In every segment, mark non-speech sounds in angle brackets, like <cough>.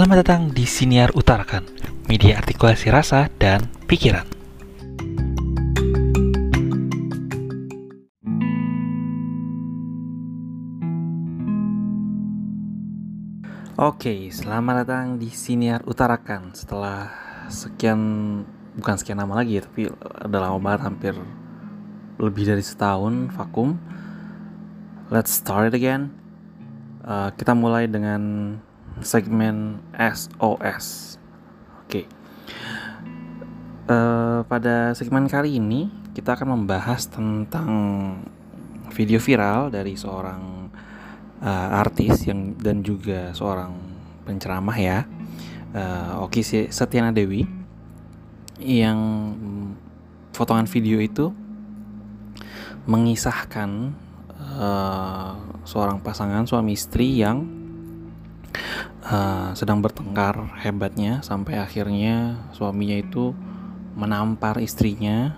Selamat datang di Siniar Utarakan, media artikulasi rasa dan pikiran. Oke, selamat datang di Siniar Utarakan. Setelah sekian, bukan sekian lama lagi ya, tapi udah lama banget, hampir lebih dari setahun vakum. Let's start it again. Uh, kita mulai dengan segmen SOS. Oke. Uh, pada segmen kali ini kita akan membahas tentang video viral dari seorang uh, artis yang dan juga seorang penceramah ya. Uh, Oki Setiana Dewi yang potongan video itu mengisahkan uh, seorang pasangan suami istri yang uh, sedang bertengkar hebatnya sampai akhirnya suaminya itu menampar istrinya.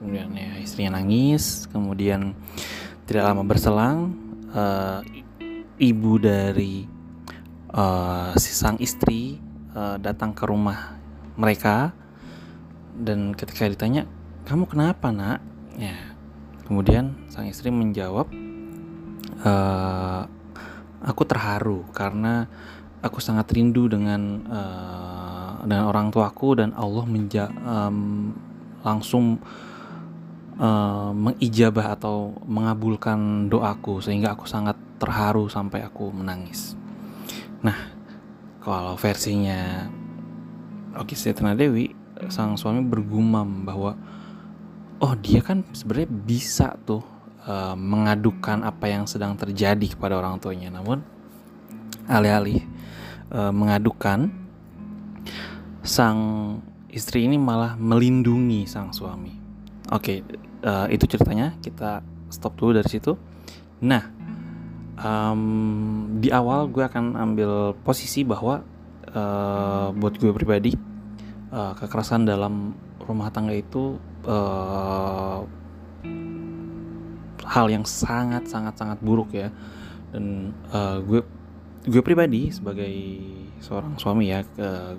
Kemudian ya istrinya nangis kemudian tidak lama berselang uh, ibu dari uh, si sang istri uh, datang ke rumah mereka. Dan ketika ditanya kamu kenapa nak? Ya kemudian sang istri menjawab uh, aku terharu karena aku sangat rindu dengan uh, dengan orang tuaku dan Allah menja um, langsung uh, mengijabah atau mengabulkan doaku sehingga aku sangat terharu sampai aku menangis. Nah, kalau versinya Oki Setna Dewi, sang suami bergumam bahwa oh dia kan sebenarnya bisa tuh uh, mengadukan apa yang sedang terjadi kepada orang tuanya, namun alih-alih uh, mengadukan sang istri ini malah melindungi sang suami. Oke, uh, itu ceritanya. Kita stop dulu dari situ. Nah, um, di awal gue akan ambil posisi bahwa uh, buat gue pribadi uh, kekerasan dalam rumah tangga itu uh, hal yang sangat sangat sangat buruk ya dan uh, gue gue pribadi sebagai seorang suami ya uh,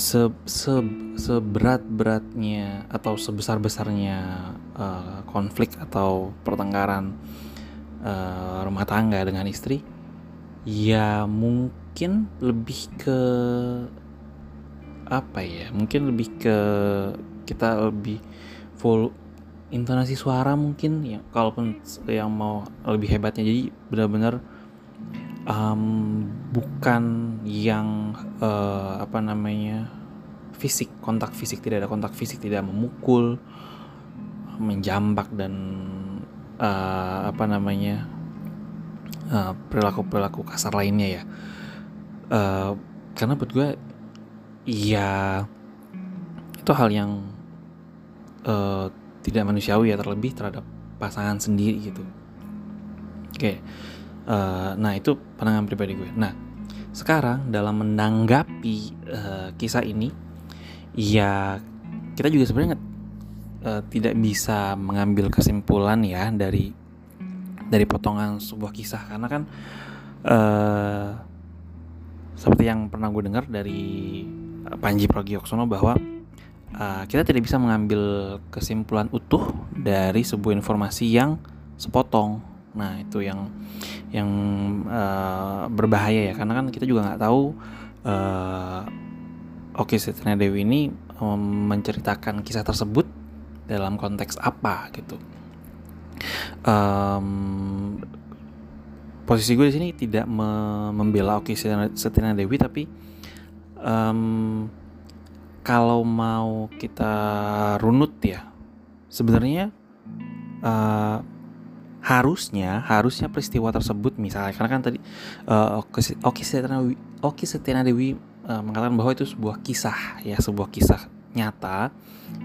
se, se seberat beratnya atau sebesar besarnya uh, konflik atau pertengkaran uh, rumah tangga dengan istri ya mungkin lebih ke apa ya mungkin lebih ke kita lebih full intonasi suara mungkin ya kalaupun yang mau lebih hebatnya. Jadi benar-benar um, bukan yang uh, apa namanya fisik kontak fisik tidak ada kontak fisik tidak memukul menjambak dan uh, apa namanya uh, perilaku perilaku kasar lainnya ya. Uh, karena buat gue ya itu hal yang uh, tidak manusiawi ya terlebih terhadap pasangan sendiri gitu. Oke uh, nah itu pandangan pribadi gue. Nah sekarang dalam menanggapi uh, kisah ini ya kita juga sebenarnya uh, tidak bisa mengambil kesimpulan ya dari dari potongan sebuah kisah. Karena kan uh, seperti yang pernah gue dengar dari Panji Pragiwaksono bahwa uh, kita tidak bisa mengambil kesimpulan utuh dari sebuah informasi yang sepotong. Nah itu yang yang uh, berbahaya ya karena kan kita juga nggak tahu uh, Oke Setina Dewi ini um, menceritakan kisah tersebut dalam konteks apa gitu. Um, posisi gue di sini tidak me membela Oki Setina Dewi tapi um, kalau mau kita runut ya sebenarnya uh, harusnya harusnya peristiwa tersebut misalnya karena kan tadi uh, Oki Setina Dewi, Oki Setina Dewi uh, mengatakan bahwa itu sebuah kisah ya sebuah kisah nyata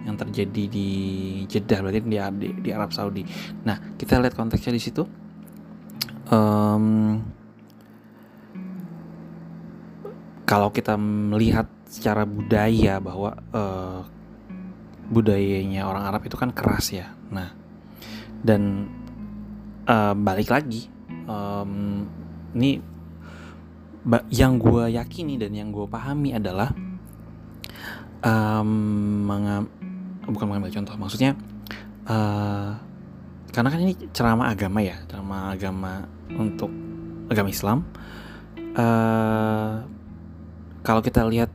yang terjadi di Jeddah berarti di, di, di Arab Saudi. Nah kita lihat konteksnya di situ. Um, kalau kita melihat secara budaya bahwa uh, budayanya orang Arab itu kan keras ya. Nah dan uh, balik lagi um, ini yang gue yakini dan yang gue pahami adalah um, bukan mengambil contoh maksudnya uh, karena kan ini ceramah agama ya ceramah agama untuk agama Islam uh, kalau kita lihat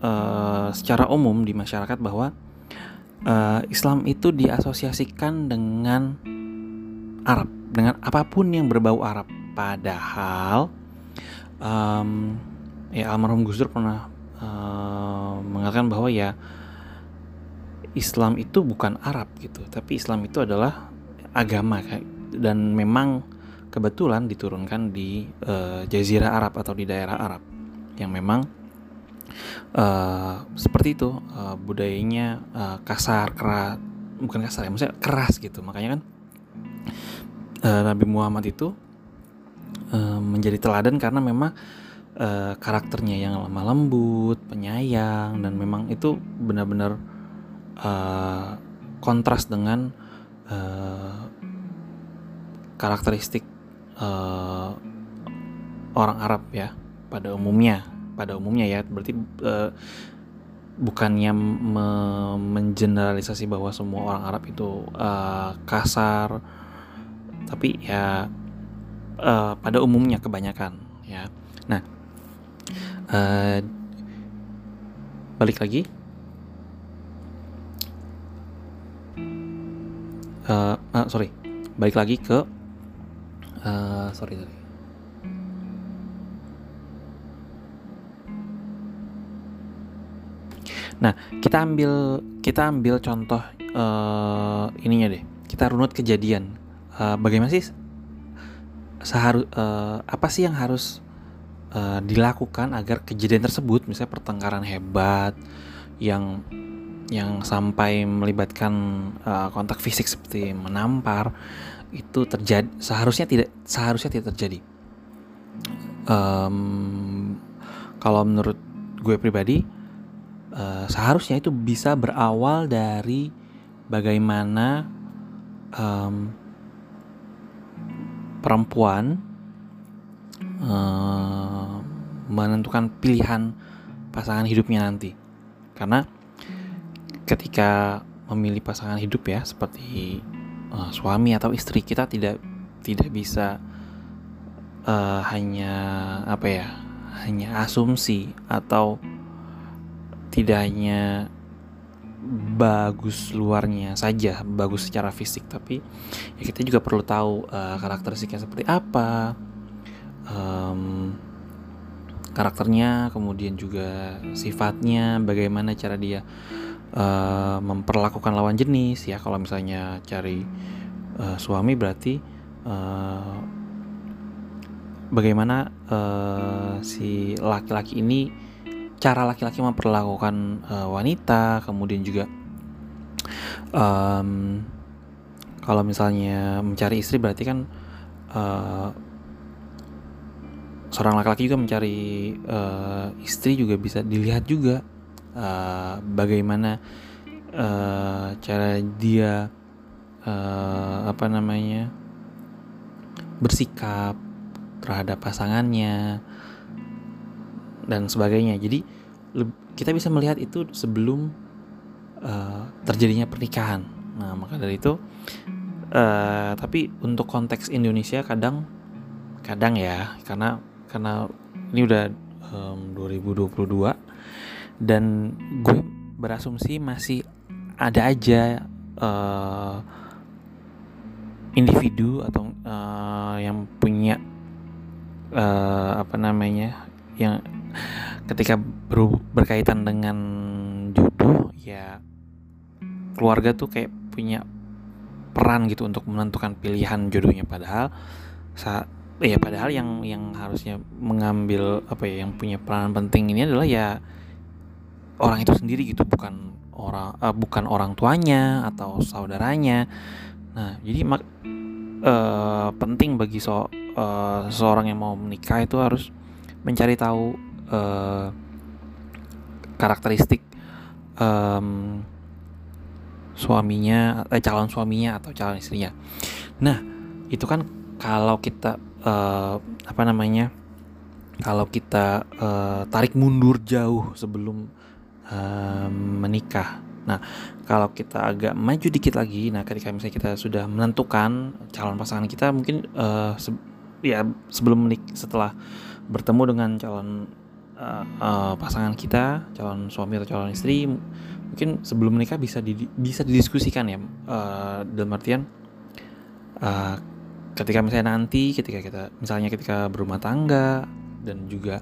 uh, secara umum di masyarakat bahwa uh, Islam itu diasosiasikan dengan Arab dengan apa pun yang berbau Arab. Padahal um, ya almarhum Gus Dur pernah uh, mengatakan bahwa ya Islam itu bukan Arab gitu, tapi Islam itu adalah agama dan memang kebetulan diturunkan di uh, Jazirah Arab atau di daerah Arab yang memang uh, seperti itu uh, budayanya uh, kasar keras bukan kasar ya maksudnya keras gitu. Makanya kan uh, Nabi Muhammad itu uh, menjadi teladan karena memang uh, karakternya yang lemah lembut, penyayang dan memang itu benar-benar uh, kontras dengan uh, karakteristik uh, orang Arab ya pada umumnya pada umumnya ya berarti uh, bukannya me mengeneralisasi bahwa semua orang Arab itu uh, kasar tapi ya uh, pada umumnya kebanyakan ya. Nah, uh, balik lagi. Uh, uh, sorry, balik lagi ke uh, sorry sorry. Nah, kita ambil kita ambil contoh uh, ininya deh. Kita runut kejadian. Uh, bagaimana sih seharus uh, apa sih yang harus uh, dilakukan agar kejadian tersebut misalnya pertengkaran hebat yang yang sampai melibatkan uh, kontak fisik seperti menampar itu terjadi seharusnya tidak seharusnya tidak terjadi um, kalau menurut gue pribadi uh, seharusnya itu bisa berawal dari bagaimana um, perempuan uh, menentukan pilihan pasangan hidupnya nanti. Karena ketika memilih pasangan hidup ya seperti uh, suami atau istri kita tidak tidak bisa uh, hanya apa ya hanya asumsi atau tidak hanya bagus luarnya saja, bagus secara fisik, tapi ya kita juga perlu tahu uh, karakteristiknya seperti apa, um, karakternya, kemudian juga sifatnya, bagaimana cara dia uh, memperlakukan lawan jenis ya. Kalau misalnya cari uh, suami berarti uh, bagaimana uh, si laki-laki ini cara laki-laki memperlakukan uh, wanita, kemudian juga um, kalau misalnya mencari istri berarti kan uh, seorang laki-laki juga mencari uh, istri juga bisa dilihat juga uh, bagaimana uh, cara dia uh, apa namanya bersikap terhadap pasangannya dan sebagainya. Jadi kita bisa melihat itu sebelum uh, terjadinya pernikahan. Nah, maka dari itu uh, tapi untuk konteks Indonesia kadang kadang ya karena karena ini udah um, 2022 dan gue berasumsi masih ada aja uh, individu atau uh, yang punya uh, apa namanya yang ketika ber, berkaitan dengan jodoh ya keluarga tuh kayak punya peran gitu untuk menentukan pilihan jodohnya. Padahal saat ya padahal yang yang harusnya mengambil apa ya yang punya peran penting ini adalah ya orang itu sendiri gitu bukan orang uh, bukan orang tuanya atau saudaranya. Nah jadi mak uh, penting bagi so, uh, seseorang yang mau menikah itu harus mencari tahu uh, karakteristik um, suaminya, eh, calon suaminya atau calon istrinya. Nah, itu kan kalau kita uh, apa namanya kalau kita uh, tarik mundur jauh sebelum uh, menikah. Nah, kalau kita agak maju dikit lagi, nah ketika misalnya kita sudah menentukan calon pasangan kita, mungkin uh, ya sebelum menik setelah bertemu dengan calon uh, uh, pasangan kita, calon suami atau calon istri, mungkin sebelum menikah bisa di, bisa didiskusikan ya uh, dalam artian uh, ketika misalnya nanti ketika kita misalnya ketika berumah tangga dan juga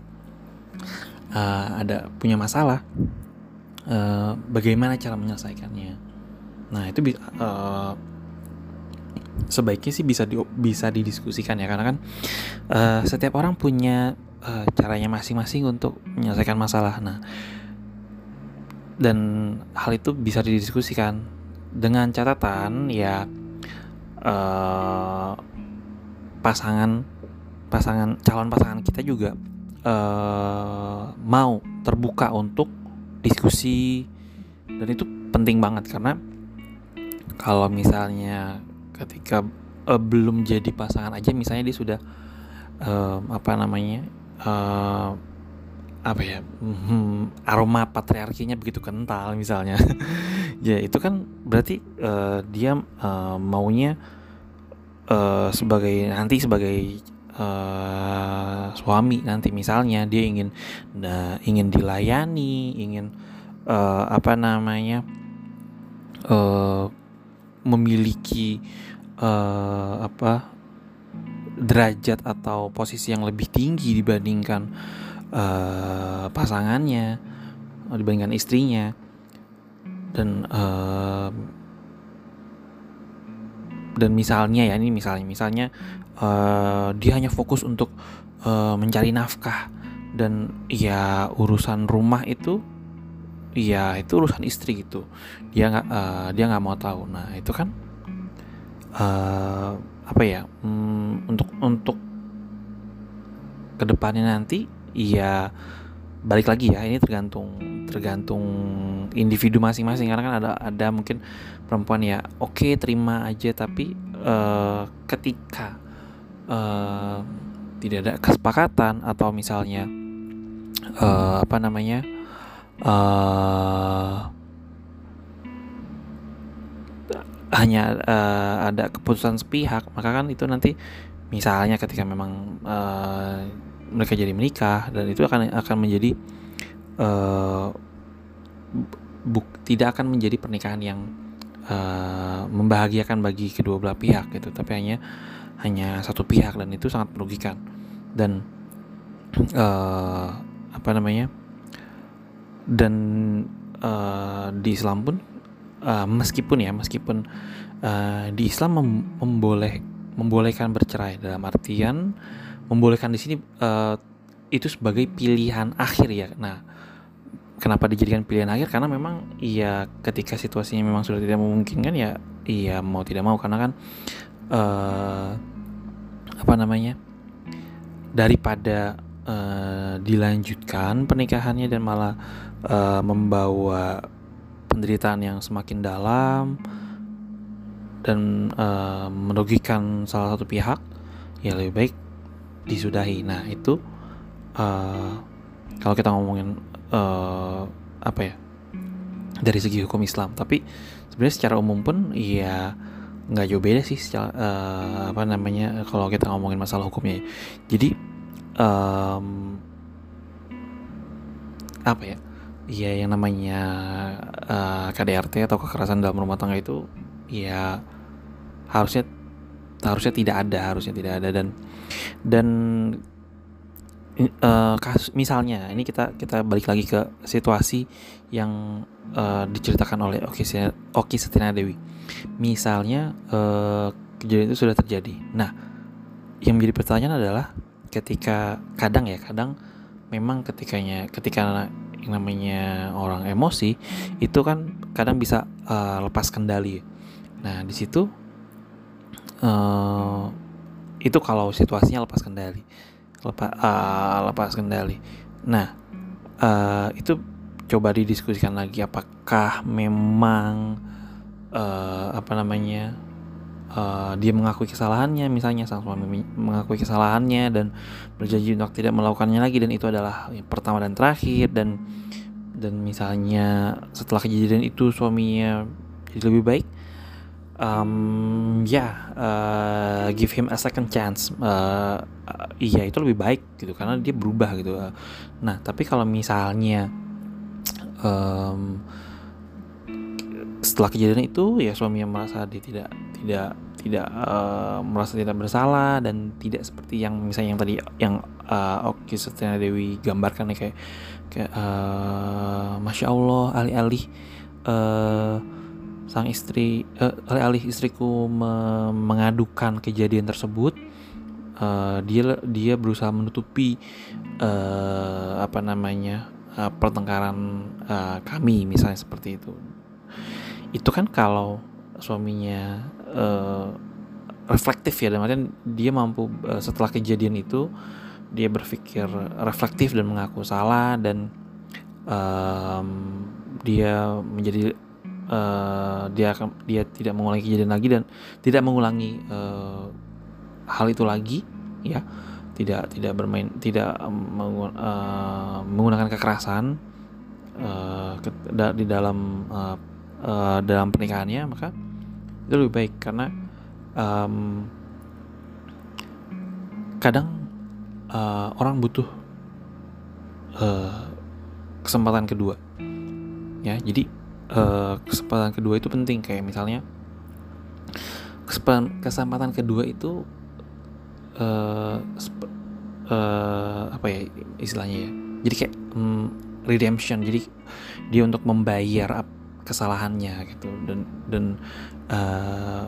uh, ada punya masalah uh, bagaimana cara menyelesaikannya. Nah itu uh, sebaiknya sih bisa di, bisa didiskusikan ya karena kan uh, setiap orang punya uh, caranya masing-masing untuk menyelesaikan masalah. Nah dan hal itu bisa didiskusikan dengan catatan ya uh, pasangan pasangan calon pasangan kita juga uh, mau terbuka untuk diskusi dan itu penting banget. Karena kalau misalnya ketika uh, belum jadi pasangan aja misalnya dia sudah uh, apa namanya uh, apa ya hmm, aroma patriarkinya begitu kental misalnya. <laughs> Ya itu kan berarti uh, dia uh, maunya uh, sebagai nanti sebagai uh, suami nanti misalnya dia ingin uh, ingin dilayani ingin uh, apa namanya uh, memiliki uh, apa derajat atau posisi yang lebih tinggi dibandingkan uh, pasangannya dibandingkan istrinya. Dan uh, dan misalnya ya ini misalnya misalnya uh, dia hanya fokus untuk uh, mencari nafkah. Dan ya urusan rumah itu ya itu urusan istri gitu. Dia nggak uh, dia nggak mau tahu. Nah itu kan uh, apa ya um, untuk untuk ke depannya nanti Iya balik lagi ya. Ini tergantung tergantung individu masing-masing. Karena kan ada ada mungkin perempuan ya oke okay, terima aja. Tapi uh, ketika uh, tidak ada kesepakatan atau misalnya uh, apa namanya uh, hanya uh, ada keputusan sepihak. Maka kan itu nanti misalnya ketika memang uh, mereka jadi menikah dan itu akan akan menjadi uh, buk, tidak akan menjadi pernikahan yang uh, membahagiakan bagi kedua belah pihak gitu. Tapi hanya hanya satu pihak dan itu sangat merugikan. Dan uh, apa namanya dan uh, di Islam pun uh, meskipun ya meskipun uh, di Islam mem memboleh membolehkan bercerai dalam artian membolehkan di sini uh, itu sebagai pilihan akhir ya. Nah, kenapa dijadikan pilihan akhir? Karena memang iya ketika situasinya memang sudah tidak memungkinkan ya iya mau tidak mau karena kan uh, apa namanya? daripada uh, dilanjutkan pernikahannya dan malah uh, membawa penderitaan yang semakin dalam dan uh, merugikan salah satu pihak ya lebih baik disudahi. Nah itu uh, kalau kita ngomongin uh, apa ya dari segi hukum Islam. Tapi sebenarnya secara umum pun ya nggak jauh beda sih secara, uh, apa namanya kalau kita ngomongin masalah hukumnya jadi um, apa ya ya yang namanya uh, KDRT atau kekerasan dalam rumah tangga itu ya harusnya harusnya tidak ada harusnya tidak ada. Dan dan uh, kasus misalnya ini kita kita balik lagi ke situasi yang uh, diceritakan oleh Oki Oki Setina Dewi misalnya uh, kejadian itu sudah terjadi. Nah yang menjadi pertanyaan adalah ketika kadang ya kadang memang ketikanya ketika yang namanya orang emosi itu kan kadang bisa uh, lepas kendali. Nah di situ uh, itu kalau situasinya lepas kendali lepas uh, lepas kendali. Nah uh, itu coba didiskusikan lagi apakah memang uh, apa namanya uh, dia mengakui kesalahannya misalnya sang suami mengakui kesalahannya dan berjanji untuk tidak melakukannya lagi dan itu adalah pertama dan terakhir dan dan misalnya setelah kejadian itu suaminya jadi lebih baik um, ya yeah, uh, give him a second chance uh, iya itu lebih baik gitu karena dia berubah gitu. Nah tapi kalau misalnya um, setelah kejadian itu ya suami yang merasa dia tidak tidak tidak uh, merasa tidak bersalah dan tidak seperti yang misalnya yang tadi yang uh, Oki Setia Dewi gambarkan ya kayak kayak uh, masya Allah alih-alih uh, sang istri uh, alih-alih istriku me mengadukan kejadian tersebut uh, dia dia berusaha menutupi uh, apa namanya uh, pertengkaran uh, kami misalnya seperti itu. Itu kan kalau suaminya uh, reflektif ya dan dia mampu uh, setelah kejadian itu dia berpikir reflektif dan mengaku salah dan um, dia menjadi uh, dia dia tidak mengulangi kejadian lagi dan tidak mengulangi uh, hal itu lagi ya. Tidak tidak bermain tidak uh, menggunakan kekerasan uh, ke, da, di dalam uh, uh, dalam pernikahannya maka itu lebih baik karena um, kadang uh, orang butuh uh, kesempatan kedua. Ya jadi uh, kesempatan kedua itu penting. Kayak misalnya kesempatan kesempatan kedua itu uh, uh, apa ya istilahnya ya? Jadi kayak um, redemption. Jadi dia untuk membayar kesalahannya gitu. Dan dan uh,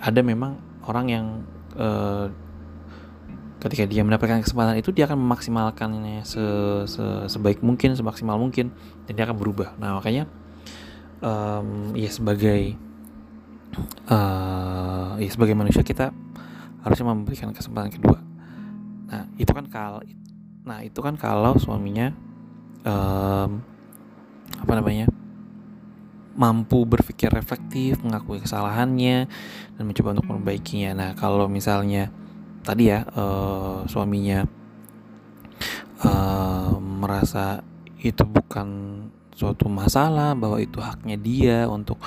ada memang orang yang uh, ketika dia mendapatkan kesempatan itu dia akan memaksimalkannya se, se, sebaik mungkin semaksimal mungkin dan dia akan berubah. Nah makanya um, ya sebagai uh, ya sebagai manusia kita harusnya memberikan kesempatan kedua. Nah itu kan kalau nah itu kan kalau suaminya um, apa namanya mampu berpikir reflektif, mengakui kesalahannya, dan mencoba untuk memperbaikinya. Nah, kalau misalnya tadi ya uh, suaminya uh, merasa itu bukan suatu masalah, bahwa itu haknya dia untuk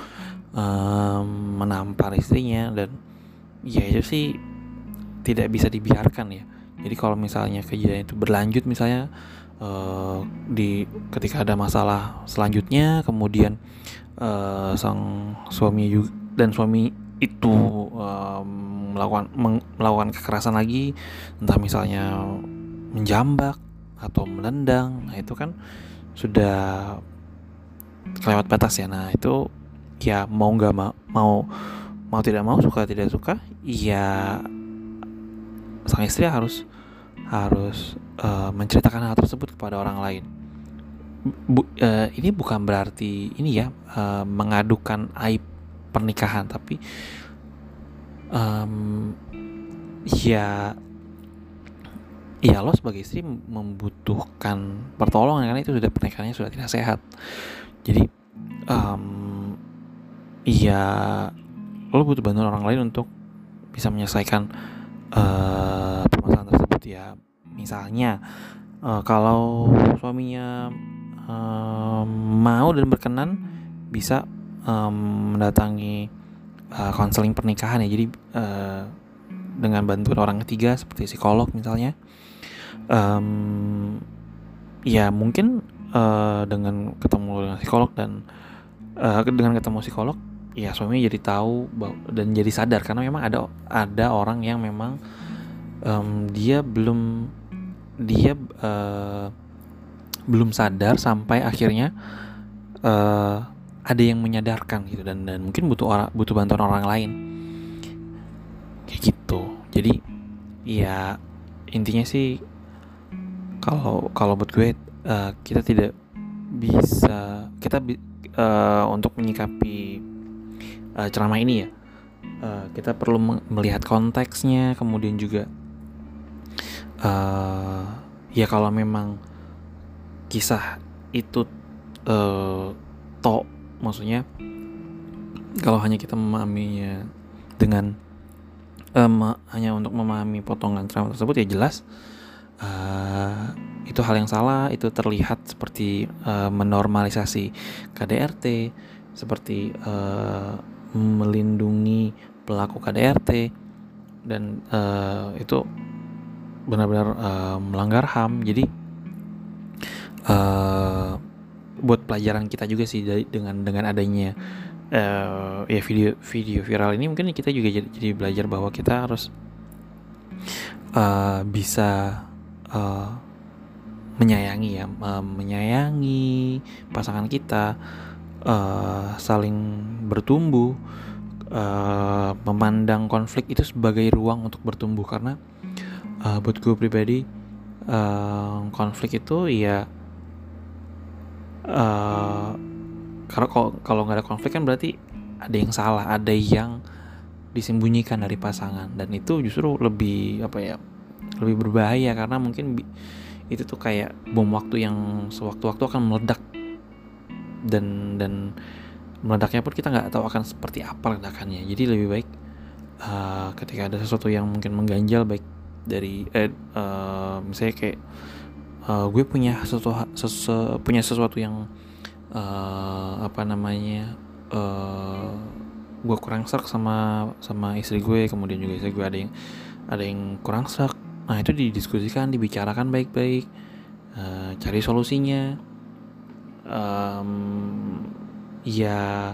uh, menampar istrinya, dan ya itu sih tidak bisa dibiarkan ya. Jadi kalau misalnya kejadian itu berlanjut, misalnya uh, di ketika ada masalah selanjutnya, kemudian uh, sang suami juga, dan suami itu uh, melakukan melakukan kekerasan lagi entah misalnya menjambak atau menendang nah itu kan sudah kelewat batas ya. Nah itu ya mau nggak mau mau mau tidak mau suka tidak suka ya sang istri harus harus uh, menceritakan hal tersebut kepada orang lain. Bu, uh, ini bukan berarti ini ya uh, mengadukan aib pernikahan tapi um, ya ya lo sebagai istri membutuhkan pertolongan karena itu sudah pernikahannya sudah tidak sehat. Jadi um, ya lo butuh bantuan orang lain untuk bisa menyelesaikan uh, permasalahan tersebut ya misalnya uh, kalau suaminya um, mau dan berkenan bisa um, mendatangi konseling uh, pernikahan ya. Jadi uh, dengan bantuan orang ketiga seperti psikolog misalnya. Um, ya mungkin uh, dengan ketemu dengan psikolog dan uh, dengan ketemu psikolog ya suami jadi tahu dan jadi sadar. Karena memang ada ada orang yang memang um, dia belum dia uh, belum sadar sampai akhirnya uh, ada yang menyadarkan gitu dan dan mungkin butuh orang butuh bantuan orang lain. Kayak gitu. Jadi ya intinya sih kalau kalau buat gue uh, kita tidak bisa kita uh, untuk menyikapi uh, ceramah ini ya. Uh, kita perlu melihat konteksnya kemudian juga uh, ya kalau memang kisah itu uh, to maksudnya kalau hanya kita memahaminya dengan um, hanya untuk memahami potongan ceramah tersebut ya jelas uh, itu hal yang salah itu terlihat seperti uh, menormalisasi KDRT seperti uh, melindungi pelaku KDRT dan uh, itu benar-benar uh, melanggar HAM jadi uh, buat pelajaran kita juga sih dari dengan dengan adanya uh, ya video video viral ini mungkin kita juga jadi, jadi belajar bahwa kita harus uh, bisa uh, menyayangi ya uh, menyayangi pasangan kita uh, saling bertumbuh uh, memandang konflik itu sebagai ruang untuk bertumbuh. Karena uh, buat gue pribadi uh, konflik itu ya uh, karena kalau kalau nggak ada konflik kan berarti ada yang salah ada yang disembunyikan dari pasangan. Dan itu justru lebih apa ya lebih berbahaya karena mungkin itu tuh kayak bom waktu yang sewaktu-waktu akan meledak. Dan dan meledaknya pun kita nggak tahu akan seperti apa ledakannya. Jadi lebih baik uh, ketika ada sesuatu yang mungkin mengganjal baik dari eh, uh, misalnya kayak uh, gue punya sesuatu sesu, punya sesuatu yang uh, apa namanya uh, gue kurang serak sama sama istri gue kemudian juga istri gue ada yang ada yang kurang serak nah itu didiskusikan dibicarakan baik-baik uh, cari solusinya. Um, ya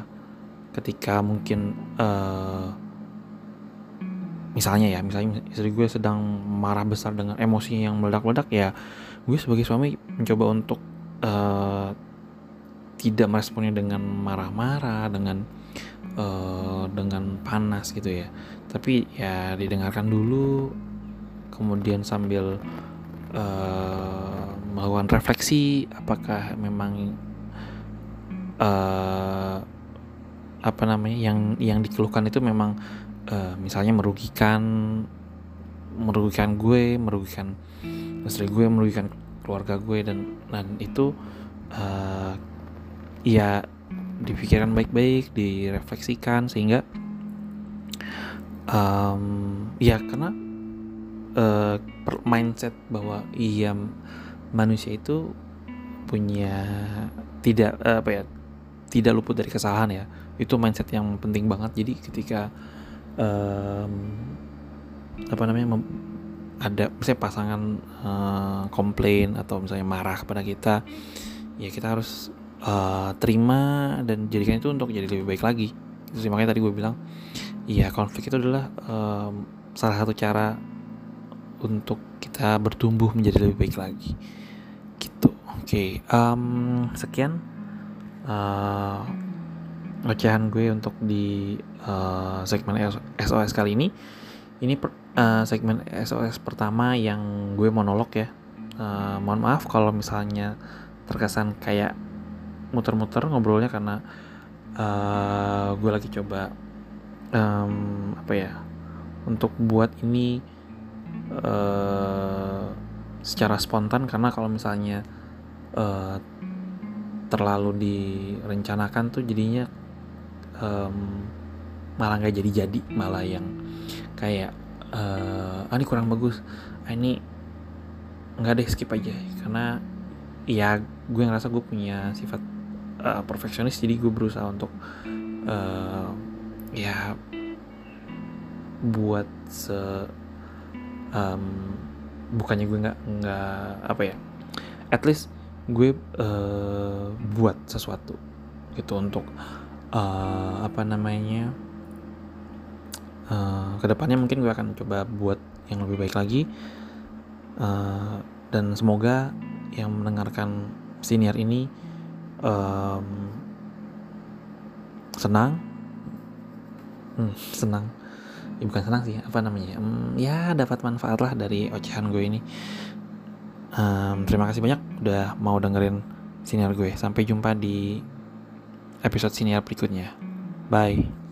ketika mungkin uh, misalnya ya misalnya istri gue sedang marah besar dengan emosi yang meledak-ledak ya gue sebagai suami mencoba untuk uh, tidak meresponnya dengan marah-marah dengan uh, dengan panas gitu ya. Tapi ya didengarkan dulu kemudian sambil uh, melakukan refleksi apakah memang uh, apa namanya yang yang dikeluhkan itu memang uh, misalnya merugikan merugikan gue merugikan istri gue merugikan keluarga gue dan dan itu uh, ya dipikirkan baik-baik direfleksikan sehingga um, ya karena uh, mindset bahwa iya manusia itu punya tidak apa ya tidak luput dari kesalahan ya. Itu mindset yang penting banget. Jadi ketika um, apa namanya ada misalnya pasangan uh, komplain atau misalnya marah kepada kita ya kita harus uh, terima dan jadikan itu untuk jadi lebih baik lagi itu makanya tadi gue bilang ya konflik itu adalah um, salah satu cara untuk kita bertumbuh menjadi lebih baik lagi gitu oke okay. um, sekian uh, ocehan gue untuk di uh, segmen SOS kali ini. Ini per, uh, segmen SOS pertama yang gue monolog ya. Uh, mohon maaf kalau misalnya terkesan kayak muter-muter ngobrolnya karena uh, gue lagi coba um, apa ya untuk buat ini uh, secara spontan karena kalau misalnya uh, terlalu direncanakan tuh jadinya um, malah nggak jadi-jadi malah yang kayak uh, ah ini kurang bagus ah ini nggak deh skip aja. Karena ya gue ngerasa gue punya sifat uh, perfeksionis jadi gue berusaha untuk uh, ya buat se um, bukannya gue nggak nggak apa ya at least gue uh, buat sesuatu gitu untuk uh, apa namanya uh, ke depannya mungkin gue akan coba buat yang lebih baik lagi. Uh, dan semoga yang mendengarkan senior ini um, senang. Hmm, senang. Ya, bukan senang sih apa namanya um, ya dapat manfaat lah dari ocehan gue ini. Um, terima kasih banyak udah mau dengerin senior gue. Sampai jumpa di episode senior berikutnya. Bye.